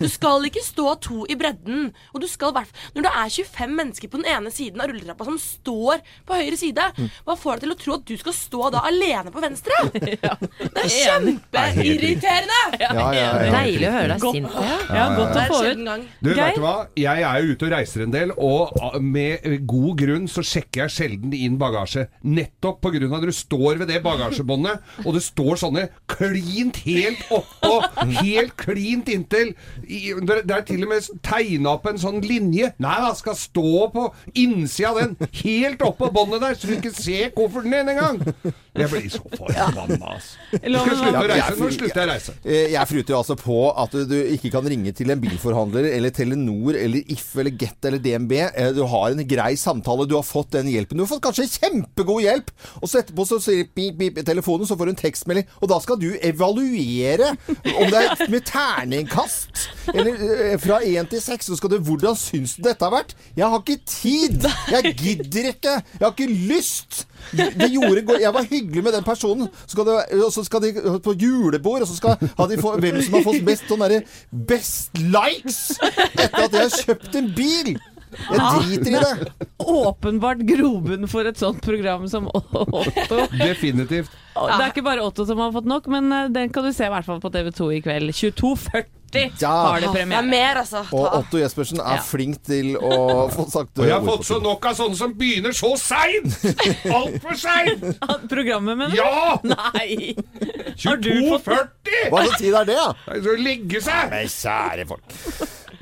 Du skal ikke stå to i bredden. Og du skal Når det er 25 mennesker på den ene siden av rulletrappa som står på høyre side, hva får deg til å tro at du skal stå da alene på venstre? *laughs* Det er kjempeirriterende! Ja, ja, ja. Deilig å høre deg sint. Ja. Ja, godt å få ut. Du, vet du hva? Jeg er jo ute og reiser en del, og ah, med god grunn så sjekker jeg sjelden inn bagasje. Nettopp på grunn av at du står ved det bagasjebåndet, og det står sånne klint helt oppå, helt klint inntil. I- Det er til og med tegna opp en sånn linje. Nei da, skal stå på innsida av den, helt oppå båndet der, så du ikke ser kofferten din engang. Jeg blir så forbanna, altså. Skal jeg slutte å reise? Nå slutter jeg å reise. Jeg fruter jo altså på at du, ikke kan ringe til en bilforhandler eller Telenor eller If eller Get eller DNB. Eh, Du har en grei samtale, du har fått den hjelpen. Du har fått kanskje kjempegod hjelp, og så etterpå så sier pip, pip i telefonen, så får du en tekstmelding, og da skal du evaluere om det er med terningkast. Eller eh, fra én til seks, så skal du Hvordan syns du dette har vært? Jeg har ikke tid! Jeg gidder ikke! Jeg har ikke lyst! De gjorde Jeg var hyggelig med den personen. Så skal det, og så skal de på julebord, og så skal ha de få, hvem som har fått best sånn derre Best likes! Etter at jeg har kjøpt en bil! Jeg driter i det. Åpenbart grobunn for et sånt program som Otto. Definitivt. Det er ikke bare Otto som har fått nok, men eh, den kan du se i hvert fall på TV2 i kveld. 22.40 Ja. har det Det er premiere. mer, altså. Og Otto Jespersen er Ja. flink til å få sagt Og jeg har fått så nok av sånne som begynner så seint! Altfor seint! *laughs* Programmet, mener du? Ja! Nei! Har du fått 22.40! Hva slags tid er det, da? Det så å legge seg! Nei, kjære folk.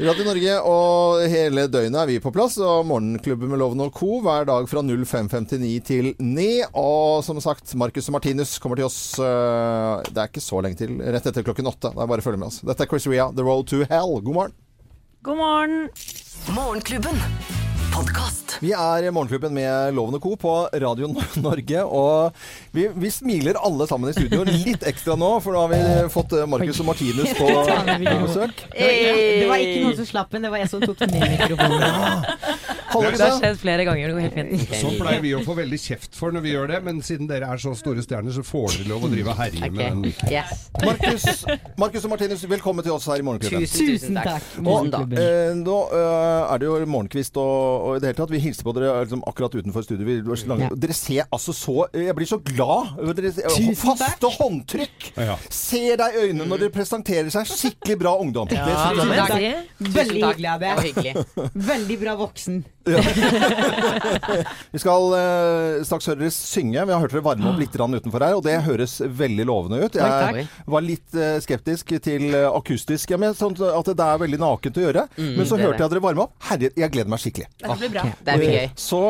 Radio Norge og hele døgnet er vi på plass. Og Morgenklubben med Loven og Co. hver dag fra 05.59 til 9. Og som sagt, Marcus og Martinus kommer til oss øh, Det er ikke så lenge til. Rett etter klokken åtte. Det er bare å følge med oss. Dette er Chris Ria, The Road to Hell. God morgen. God morgen. Morgenklubben. Podkast. Vi er Morgenklubben med Lovende Co. på Radio Norge. Og vi, vi smiler alle sammen i studio litt ekstra nå, for nå har vi fått eh, Marcus og Martinus på *laughs* besøk. Det var ikke noen som slapp den, det var jeg som tok ned mikrofonen. Hallo, Det har skjedd flere ganger. Det går helt fint. Sånn pleier vi å få veldig kjeft for når vi gjør det, men siden dere er så store stjerner, så får dere lov å drive og herje med den. Yes. Markus, Markus og Martinus, velkommen til oss her i Morgenklubben. Tusen takk. Og, eh, nå eh, er det jo morgenkvist og, og i det hele tatt. Vi hilser på dere liksom, akkurat utenfor studio. Ja. Dere ser altså så Jeg blir så glad. Dere, faste håndtrykk. Ja. Ser deg i øynene når dere presenterer seg. Skikkelig bra ungdom. Det det, det det, er si. Veldig hyggelig av deg. Veldig bra voksen. *laughs* Vi skal uh, straks høre dere synge. Vi har hørt dere varme opp litt utenfor her, og det høres veldig lovende ut. Takk, Jeg var litt uh, skeptisk til uh, akustisk, ja, men sånn at det er veldig nakent å gjøre. men så det er hørte jeg dere varme opp. Herre, jeg gleder meg skikkelig. Det blir bra. Det blir gøy. Så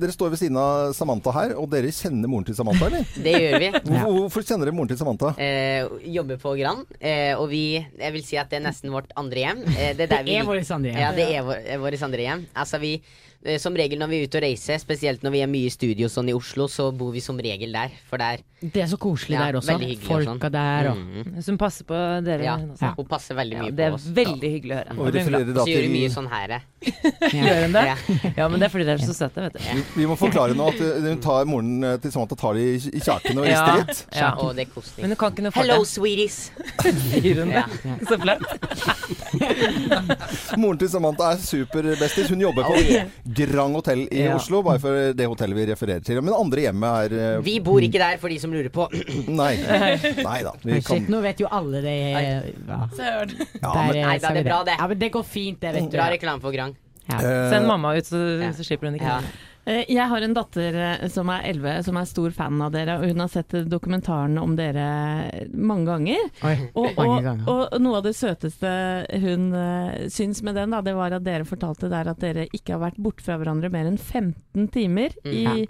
dere står ved siden av Samantha her, og dere kjenner moren til Samantha, eller? *laughs* Det gjør vi. Hvorfor, hvorfor kjenner dere moren til Samantha? Eh, jobber på Gran, eh, og vi Jeg vil si at det er nesten vårt andre hjem. Det, er Det er vårt andre hjem. Ja, det er vår, vårt andre hjem. Altså vi eh, som regel når vi er ute og reiser, spesielt når vi er mye i studio sånn i Oslo, så bor vi som regel der. For der Det er så koselig Ja, der også. Folka og sånn. Der og Mhm. Som passer på dere. Ja, hun også. hun passer veldig mye Ja, det er veldig hyggelig å høre. Og Og da så gjør vi mye sånn her. eh. *laughs* Gjør hun det? Ja. *laughs* Ja, men det er fordi dere er så søte, vet du. vi, vi må forklare nå at eh, hun tar, moren eh, til Samantha tar det i, kjaken og rister litt. Ja. Og det er koselig. Men hun kan ikke noe for Hello, det. sweeties. *laughs* Sier hun det? Ja. Så flaut. Moren til Samantha er superbestis. Hun jobber på. Grand Hotel i Ja. Oslo, bare for det hotellet vi refererer til. Men andre hjemmet er eh, Vi bor ikke der, for de som lurer på. *clears throat* Nei. Nei da. Vi kan Shit, nå vet jo alle det. Ja. Søren. Ja, men- eh, Nei, da, det er bra, det. Ja, men det går fint, det, vet du. Bra reklame for Grand. Ja. Eh, Send mamma ut, så, Ja. så slipper hun ikke. Ja. Eh, Jeg har en datter eh, som er 11, som er stor fan av dere, og hun har sett dokumentaren om dere mange ganger. Oi, Og, mange ganger. og noe av det søteste hun uh, syns med den, da, det var at dere fortalte der at dere ikke har vært borte fra hverandre mer enn 15 timer. I,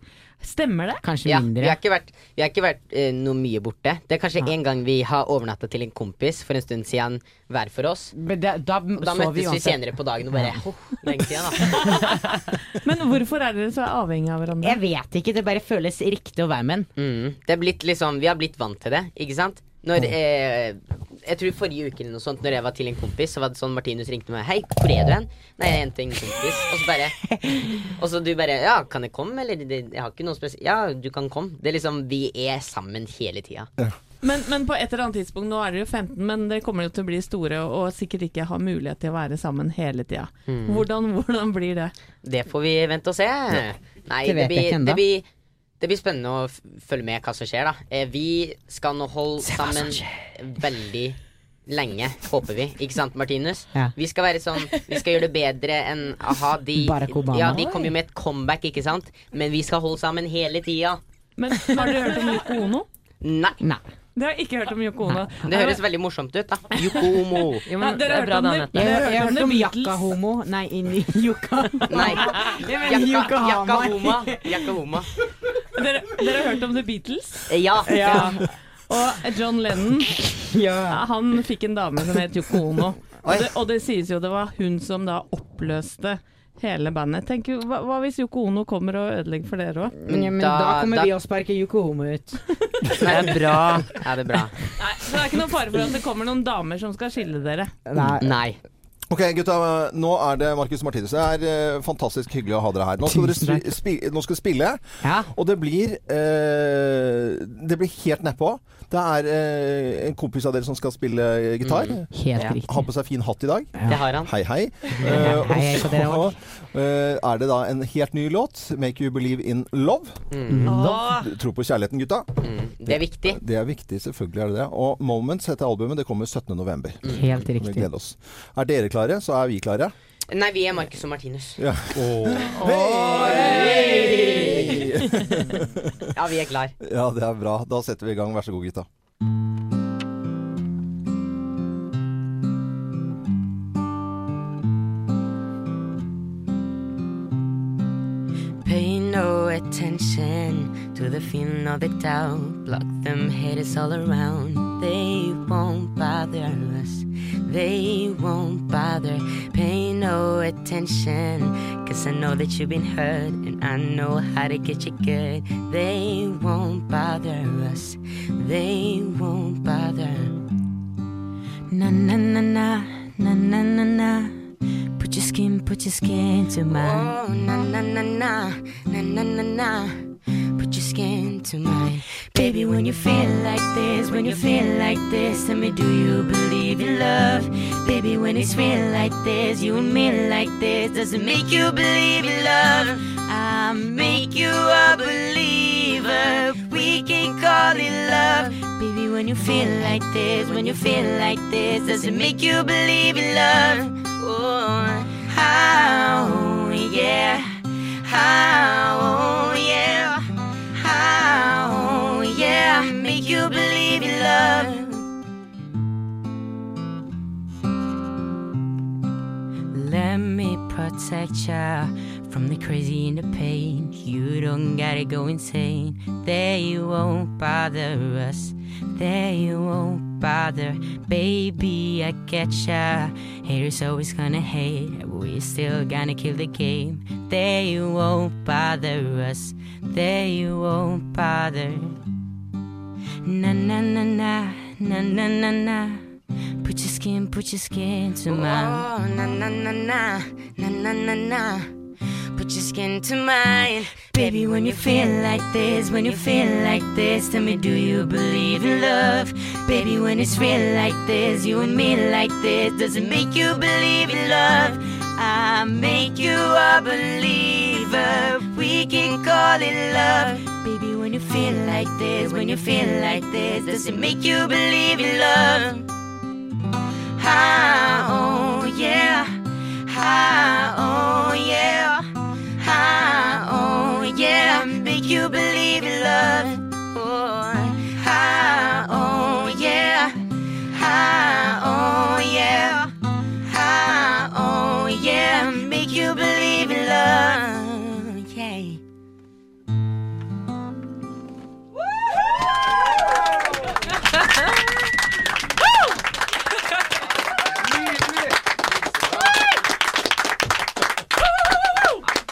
Stemmer det? Kanskje Ja, vi mindre. har ikke vært, vi har ikke vært uh, noe mye borte. Det er kanskje en gang vi har overnatta til en kompis for en stund siden hver for oss. Men da, da, Og da møttes vi vi senere på dagen og bare ja. lenge siden, da. *laughs* Men hvorfor er dere så avhengige av hverandre? Jeg vet ikke, det bare føles riktig å være med en. Mm. Det er blitt liksom, vi har blitt vant til det, ikke sant? Når eh, Jeg tror forrige uke eller noe sånt, når jeg var til en kompis, så var det sånn Martinus ringte meg. 'Hei, hvor er du hen?' Nei, jeg er til en kompis. Og så bare *laughs* Og så du bare 'Ja, kan jeg komme?' Eller det, 'Jeg har ikke noe spesielt.' 'Ja, du kan komme'. Det er liksom Vi er sammen hele tida. Men, men på et eller annet tidspunkt, nå er dere jo 15, men dere kommer jo til å bli store og, sikkert ikke ha mulighet til å være sammen hele tida. Mm. Hvordan, hvordan blir det? Det får vi vente og se. Nei, Det det, blir, det, blir, det blir spennende å f følge med hva som skjer, da. Eh, vi skal nå holde sammen veldig lenge, håper vi. Ikke sant, Martinus? Ja. Vi skal være sånn Vi skal gjøre det bedre enn a-ha. De, Barack Obama. ja, de kom jo med et comeback, ikke sant? Men vi skal holde sammen hele tida. Men har dere hørt om Yoko Ono? Nei. Nei. *laughs* Det har jeg ikke hørt om Yoko Ono. *laughs* Det høres veldig morsomt ut, da. Yoko Omo. Jo, *laughs* Ja, men det dere har er bra hørt om da, det? Anette. Jeg, jeg, har hørt om om Yakka-homo. Nei, inni Yuka. Nei. Jakka, jakka Homa. Jakka Homa. Dere, dere har hørt om The Beatles? Ja. Ja. Og John Lennon, Ja. han fikk en dame som het Yoko Ono. Og det, og det sies jo det var hun som da oppløste Hele bandet. Tenk, hva, hva hvis Yoko Ono kommer og ødelegger for dere òg? Ja, men da, kommer vi og sparker Yoko Homo ut. *laughs* Det er bra. Ja, *laughs* det er bra. Nei, så det er ikke noen fare for at det kommer noen damer som skal skille dere. Nei. Ok, gutta. Nå er det Marcus Martinus. Det er eh, fantastisk hyggelig å ha dere her. Nå skal dere spi spi nå skal spille, spille, og det blir eh, Det blir helt nedpå. Det er eh, en kompis av dere som skal spille gitar. Mm, helt riktig. Har på seg fin hatt i dag. Det har han. Hei, hei. *laughs* Hei, hei og så uh, er det da en helt ny låt, 'Make You Believe In Love'. Mm. Åh. Tro på kjærligheten, gutta. Det er viktig. Det er viktig, selvfølgelig er det det. Og 'Moments' heter albumet. Det kommer 17.11. Helt Vi riktig. gleder oss. Er dere klare, så er vi klare. Nei, vi er Marcus og Martinus. Ja. Ja, vi er klar. Ja, det er bra. Da setter vi i gang. Vær så god, gutta. Pay no attention to the feeling of the doubt. Block them haters all around. They won't bother us. They won't bother. Pay no attention. Cause I know that you've been hurt. And I know how to get you good. They won't bother us. They won't bother. Na na na na. Na na na na. Put your skin, put your skin to mine. Oh, na na na na, na na na na. Put your skin to mine. Baby, when you feel like this, when you feel like this, tell me, do you believe in love? Baby, when it's real like this, you and me like this, does it make you believe in love? I make you a believer. We can call it love. Baby, when you feel like this, when you feel like this, does it make you believe in love? Oh, how, yeah, how, you believe in love. Let me protect ya from the crazy and the pain. You don't gotta go insane. They won't bother us. They won't bother. Baby, I get ya. Haters always gonna hate. We still gonna kill the game. They won't bother us. They won't bother. Na na na na na na na na. Put your skin, put your skin to mine. Oh, na na na na na na na na. Put your skin to mine. Baby, when you feel like this, when you feel like this, tell me, do you believe in love? Baby, when it's real like this, you and me like this, does it make you believe in love? I make you a believer. We can call it love. When you feel like this, when you feel like this, does it make you believe in love? How, oh yeah. How, oh yeah. How, oh yeah. Make you believe in love.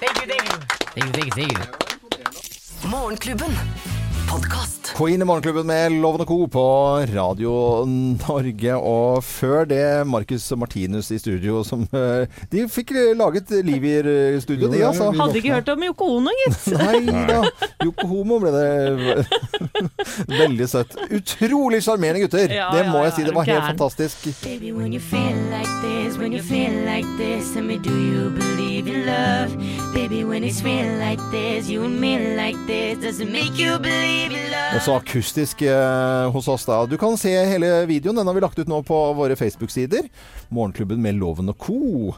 Thank you, thank you. Thank you, thank you, thank you. Morgenklubben. Podcast. Queen i Morgenklubben med Loven og Co. på Radio Norge. Og før det Marcus og Martinus i studio som eh, De fikk laget liv i eh, studio, de, altså. Hadde ikke hørt om Yoko Ono, gitt. Nei da. *laughs* Yoko Homo ble det *laughs* veldig søtt. Utrolig sjarmerende gutter. Ja, det må ja, jeg si. Det var helt fantastisk. Baby, when you feel like this, when you feel like this, tell me, do you believe in love? Baby, when it's real like this, you and me like this, does it make you believe in love? Også akustisk eh, hos oss, da. Du kan se hele videoen. Den har vi lagt ut nå på våre Facebook-sider. Morgenklubben med Loven og co.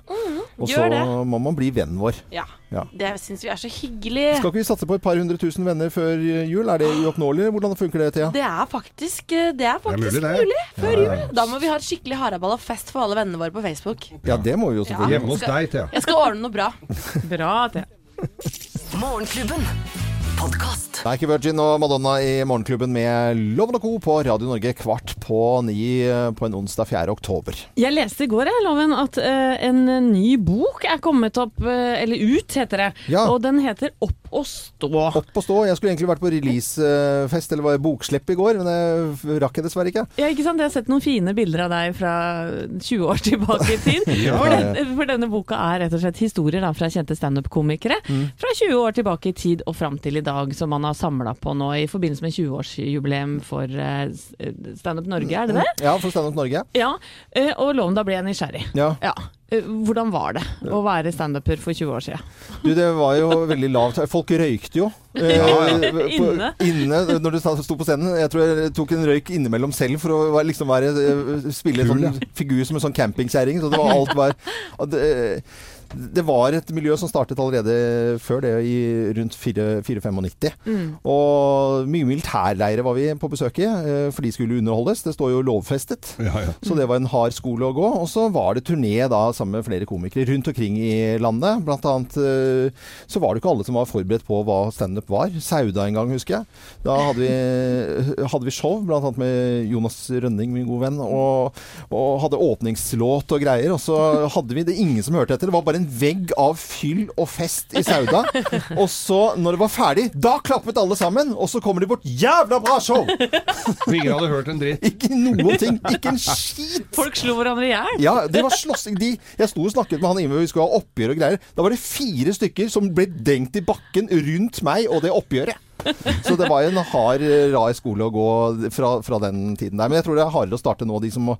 og så det. må man bli vennen vår. Ja. Ja. Det syns vi er så hyggelig. Skal ikke vi satse på et par hundre tusen venner før jul? Er det uoppnåelig? Hvordan funker det, Thea? Det er faktisk, eh, det er faktisk mulig, mulig, det. før Ja, ja, ja. jul. Da må vi ha et skikkelig haraball og fest for alle vennene våre på Facebook. Ja, det må vi jo selvfølgelig. Hjemme hos deg, Thea. Jeg skal ordne noe bra. Bra, Thea. Morgenklubben. Podkast. Det er ikke Virgin og Madonna i Morgenklubben med Loven og Co. på Radio Norge kvart på ni eh, på en onsdag 4. oktober. Jeg leste i går jeg, Loven, at uh, en ny bok er kommet opp, uh, eller ut heter det. Ja. Og den heter Opp og stå. Opp og stå. Jeg skulle egentlig vært på releasefest eller var bokslipp i går, men det rakk jeg dessverre ikke. Ja, ikke sant? Jeg har sett noen fine bilder av deg fra 20 år tilbake i tid. *laughs* Ja. for, den, for denne boka er rett og slett historier da, fra kjente standup-komikere Mm. fra 20 år tilbake i tid og fram til i dag, som man har samla på nå i forbindelse med 20-årsjubileum for eh, Standup Norge, er det det? Ja, for Stand Up Norge. Ja, eh, og Loven, da ble jeg nysgjerrig. Ja. ja. Hvordan var det å være standuper for 20 år siden? Du, det var jo veldig lavt. Folk røykte jo. Eh, Ja, ja. på- Inne. Inne, når du sto på scenen. Jeg tror jeg tok en røyk innimellom selv for å liksom være, eh, spille en sånn figur som en sånn campingkjerring. Så det var alt var at det, var et miljø som startet allerede før det, i rundt 495. Mm. Og mye militærleire var vi på besøk i, eh, for de skulle underholdes. Det står jo lovfestet. Ja, ja. Så det var en hard skole å gå. Og så var det turné da sammen med flere komikere rundt omkring i landet. Blant annet eh, så var det ikke alle som var forberedt på hva standup var. Sauda en gang, husker jeg. Da hadde vi, hadde vi show, blant annet med Jonas Rønning, min gode venn, og, og hadde åpningslåt og greier. Og så hadde vi det ingen som hørte etter. Det var bare en vegg av fyll og fest i Sauda. Og så, når det var ferdig, da klappet alle sammen. Og så kommer de bort. Jævla bra show! Ingen hadde hørt en dritt. Ikke noen ting. Ikke en skit. Folk slo hverandre i hjel. Ja, det var slåssing. De, jeg sto og snakket med han Yngve, vi skulle ha oppgjør og greier. Da var det fire stykker som ble dengt i bakken rundt meg og det oppgjøret. *laughs* Så det var jo en hard, rar skole å gå fra, fra den tiden der. Men jeg tror det er hardere å starte nå. De som må,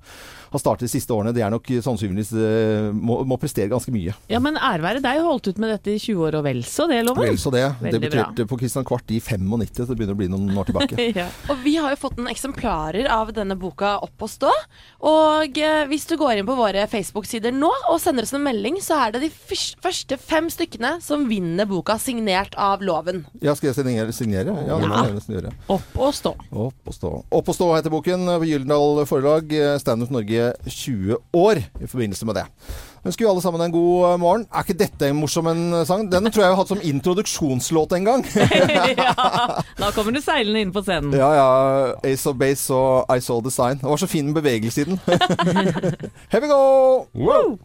har startet de siste årene, de er nok sannsynligvis eh, må, må prestere ganske mye. Ja, men ære være deg, holdt ut med dette i 20 år og vel så det, Loven. Vel så det. Veldig Debuterte på Christian Kvart i 95, så det begynner å bli noen år tilbake. *laughs* ja. Og vi har jo fått noen eksemplarer av denne boka Opp og stå. Og eh, hvis du går inn på våre Facebook-sider nå og sender oss en melding, så er det de første fem stykkene som vinner boka signert av Loven. Ja, skal jeg signere? signere? Ja, det må jeg nesten gjøre. Opp og stå. Opp og stå. Opp og stå heter boken på Gyldendal Forlag. Standup Norge 20 år i forbindelse med det. Ønsker jo alle sammen en god eh, morgen. Er ikke dette en morsom en sang? Den tror jeg jeg har hatt som introduksjonslåt en gang. *laughs* ja. Da kommer du seilende inn på scenen. ja, ja. Ace of Base og I Saw the Sign. Det var så fin bevegelse i den. *laughs* Here we go! Wow!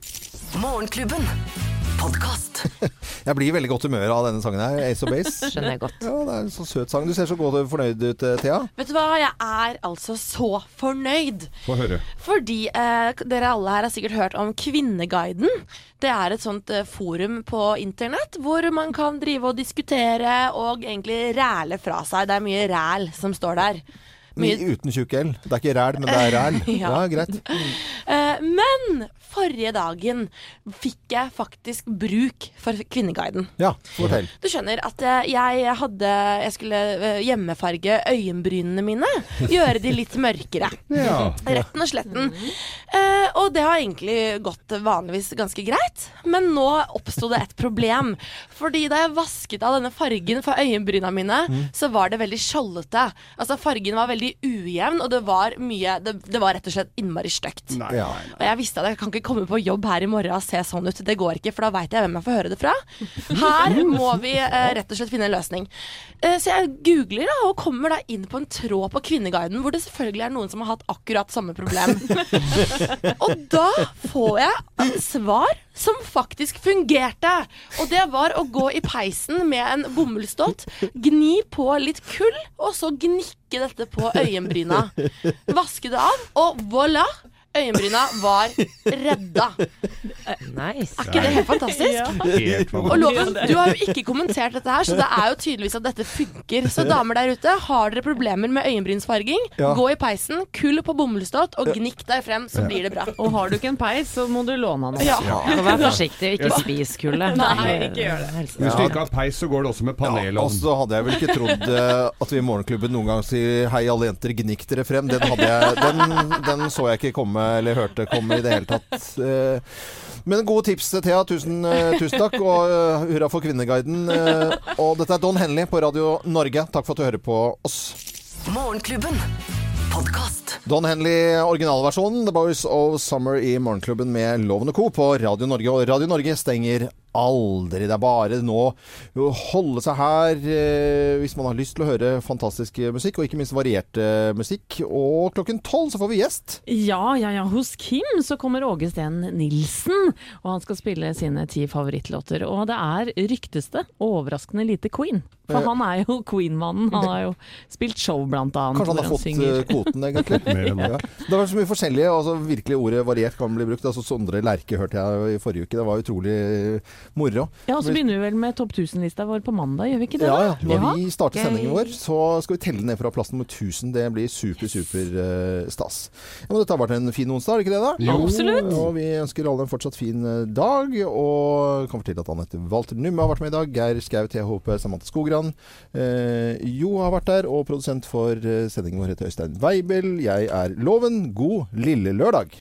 Morgenklubben. Podkast. *laughs* Jeg blir i veldig godt humør av denne sangen her. Ace of Base. Skjønner jeg godt. Ja, det er en så søt sang. Du ser så godt og fornøyd ut, eh, Thea. Vet du hva, jeg er altså så fornøyd. Få høre. Fordi eh, dere alle her har sikkert hørt om Kvinneguiden. Det er et sånt eh, forum på internett hvor man kan drive og diskutere og egentlig ræle fra seg. Det er mye ræl som står der. Mye uten tjukk L. Det er ikke ræl, men det er ræl. *laughs* Ja. Ja, greit. Men forrige dagen fikk jeg faktisk bruk for Kvinneguiden. Ja, fortell. Du skjønner at eh, jeg hadde Jeg skulle eh, hjemmefarge øyenbrynene mine. *laughs* Gjøre de litt mørkere. Ja. Retten og sletten. Eh, og det har egentlig gått vanligvis ganske greit. Men nå oppsto det et problem. Fordi da jeg vasket av denne fargen for øyenbryna mine, så var det veldig skjoldete. Altså Fargen var veldig ujevn, og det var mye Det, det var rett og slett innmari stygt. Nei, nei. Og jeg visste at jeg kan ikke komme på jobb her i morgen og se sånn ut. Det går ikke, for da veit jeg hvem jeg får høre det fra. Her må vi eh, rett og slett finne en løsning. Eh, så jeg googler da, og kommer da inn på en tråd på Kvinneguiden hvor det selvfølgelig er noen som har hatt akkurat samme problem. *laughs* og da får jeg et svar som faktisk fungerte. Og det var å gå i peisen med en bomullsdott, gni på litt kull, og så gnikke dette på øyenbryna. Vaske det av, og voilà! Øyenbryna var redda. Nice. Er ikke det helt fantastisk? Ja. *laughs* Og. Loven, du har jo ikke kommentert dette her, så det er jo tydeligvis at dette funker. Så damer der ute, har dere problemer med øyenbrynsfarging, Ja. gå i peisen, kull på bomullsdott og gnikk deg frem, så blir det bra. Og har du ikke en peis, så må du låne den. Ja. Så vær forsiktig, ikke spis kullet. Nei, ikke gjør det. Hvis du ikke har peis, så går det også med Ja, og så hadde jeg vel ikke trodd eh, at vi i Morgenklubben noen gang sier 'hei, alle jenter, gnikk dere frem'. Den, hadde jeg, den, den så jeg ikke komme, eller hørte komme i det hele tatt. Eh, Men gode tips, Thea. Tusen, eh, tusen takk. Og eh, hurra for Kvinneguiden. Og dette er Don Henley på Radio Norge. Takk for at du hører på oss. Morgenklubben. Don Henley, originalversjonen. The Boys of Summer i Morgenklubben med Loven Co. på Radio Norge. Og Radio Norge stenger aldri. Det er bare nå å holde seg her eh, hvis man har lyst til å høre fantastisk musikk, og ikke minst variert eh, musikk. Og klokken tolv så får vi gjest. Ja, ja, ja. Hos Kim så kommer Åge Steen Nilsen, og han skal spille sine ti favorittlåter. Og det er, ryktes det, overraskende lite Queen. For Eh. han er jo Queen-mannen. Han har jo spilt show, blant annet. Kanskje han har fått synger. eh, kvoten, egentlig. Ja. *laughs* *laughs* Det har vært så mye forskjellige. Altså, virkelig ordet variert kan bli brukt. Altså, Sondre Lerche hørte jeg i forrige uke. Det var utrolig moro. Ja, og så begynner vi vel med topp 1000-lista vår på mandag, gjør vi ikke det? Ja, da? ja. Når vi starter sendingen vår, så skal vi telle ned fra plass nummer 1000. Det blir super, super uh, stas. Ja, men dette har vært en fin onsdag, har det ikke det? da? Jo. Absolutt. Og vi ønsker alle en fortsatt fin eh, dag. Og kan fortelle at Anette Walter Numme har vært med i dag. Geir Skau, THP, Samantha Skogran. Uh, jo har vært der. Og produsent for sendingen vår heter Øystein Weibel. Jeg er Loven. God lille lørdag.